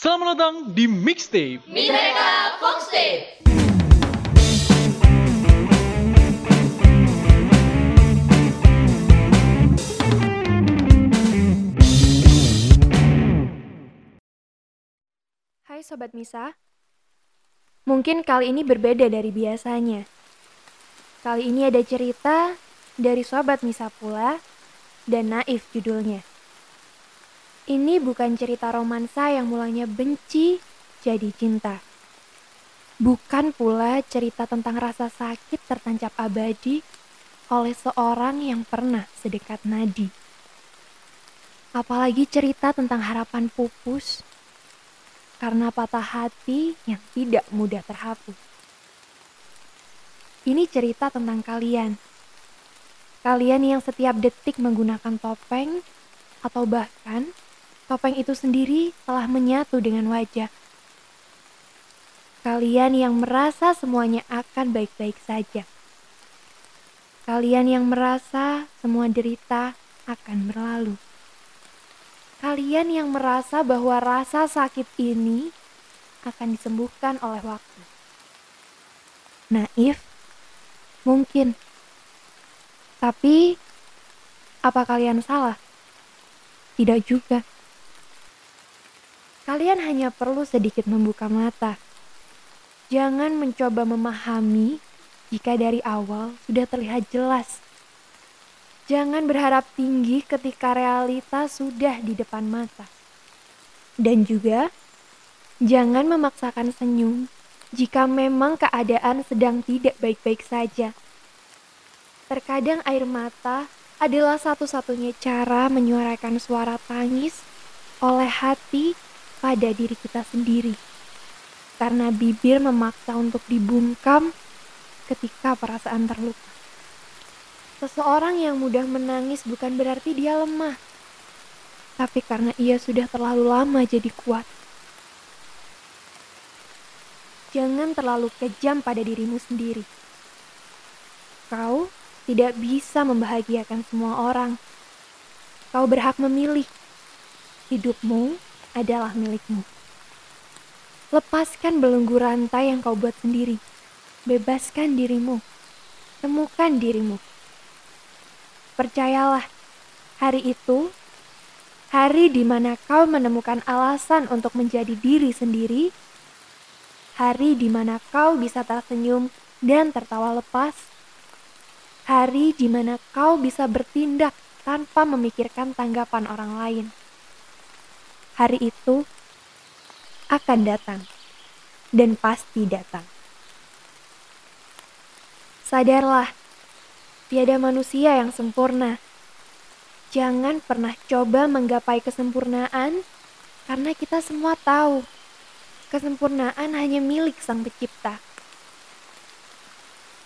Selamat datang di Mixtape. Mineka Foxtape. Hai Sobat Misa, mungkin kali ini berbeda dari biasanya. Kali ini ada cerita dari Sobat Misa pula dan naif judulnya. Ini bukan cerita romansa yang mulanya benci jadi cinta. Bukan pula cerita tentang rasa sakit tertancap abadi oleh seorang yang pernah sedekat nadi. Apalagi cerita tentang harapan pupus karena patah hati yang tidak mudah terhapus. Ini cerita tentang kalian. Kalian yang setiap detik menggunakan topeng atau bahkan topeng itu sendiri telah menyatu dengan wajah. Kalian yang merasa semuanya akan baik-baik saja. Kalian yang merasa semua derita akan berlalu. Kalian yang merasa bahwa rasa sakit ini akan disembuhkan oleh waktu. Naif? Mungkin. Tapi, apa kalian salah? Tidak juga. Kalian hanya perlu sedikit membuka mata. Jangan mencoba memahami jika dari awal sudah terlihat jelas Jangan berharap tinggi ketika realitas sudah di depan mata. Dan juga, jangan memaksakan senyum jika memang keadaan sedang tidak baik-baik saja. Terkadang air mata adalah satu-satunya cara menyuarakan suara tangis oleh hati pada diri kita sendiri. Karena bibir memaksa untuk dibungkam ketika perasaan terluka. Seseorang yang mudah menangis bukan berarti dia lemah, tapi karena ia sudah terlalu lama jadi kuat. Jangan terlalu kejam pada dirimu sendiri. Kau tidak bisa membahagiakan semua orang. Kau berhak memilih. Hidupmu adalah milikmu. Lepaskan belenggu rantai yang kau buat sendiri. Bebaskan dirimu. Temukan dirimu. Percayalah, hari itu hari di mana kau menemukan alasan untuk menjadi diri sendiri, hari di mana kau bisa tersenyum dan tertawa lepas, hari di mana kau bisa bertindak tanpa memikirkan tanggapan orang lain. Hari itu akan datang dan pasti datang. Sadarlah Tiada manusia yang sempurna. Jangan pernah coba menggapai kesempurnaan karena kita semua tahu kesempurnaan hanya milik Sang Pencipta.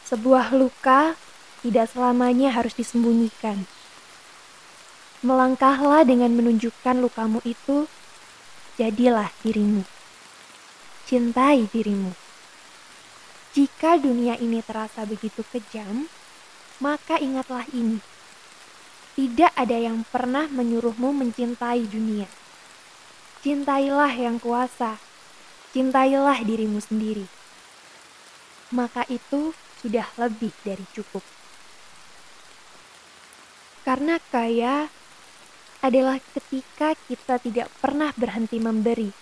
Sebuah luka tidak selamanya harus disembunyikan. Melangkahlah dengan menunjukkan lukamu itu, jadilah dirimu. Cintai dirimu. Jika dunia ini terasa begitu kejam, maka ingatlah ini. Tidak ada yang pernah menyuruhmu mencintai dunia. Cintailah yang kuasa. Cintailah dirimu sendiri. Maka itu sudah lebih dari cukup. Karena kaya adalah ketika kita tidak pernah berhenti memberi.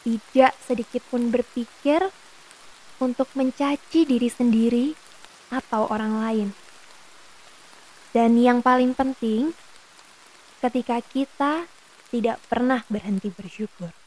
Tidak sedikit pun berpikir untuk mencaci diri sendiri atau orang lain. Dan yang paling penting, ketika kita tidak pernah berhenti bersyukur.